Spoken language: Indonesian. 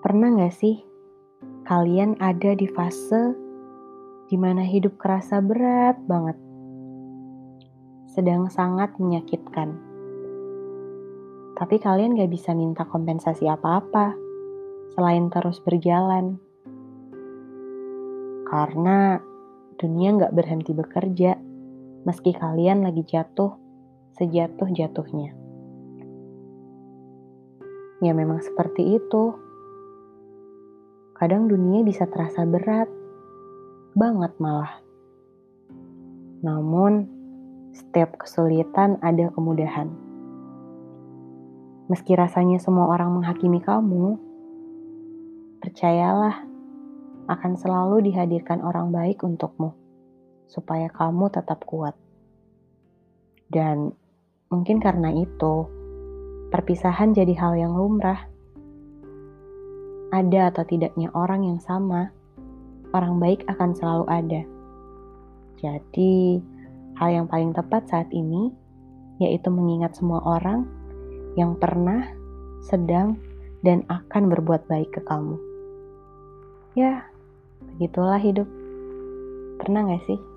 Pernah gak sih kalian ada di fase di mana hidup kerasa berat banget, sedang sangat menyakitkan. Tapi kalian gak bisa minta kompensasi apa-apa selain terus berjalan. Karena dunia gak berhenti bekerja meski kalian lagi jatuh sejatuh-jatuhnya. Ya memang seperti itu kadang dunia bisa terasa berat, banget malah. Namun, setiap kesulitan ada kemudahan. Meski rasanya semua orang menghakimi kamu, percayalah akan selalu dihadirkan orang baik untukmu, supaya kamu tetap kuat. Dan mungkin karena itu, perpisahan jadi hal yang lumrah ada atau tidaknya orang yang sama, orang baik akan selalu ada. Jadi, hal yang paling tepat saat ini yaitu mengingat semua orang yang pernah, sedang, dan akan berbuat baik ke kamu. Ya, begitulah hidup. Pernah gak sih?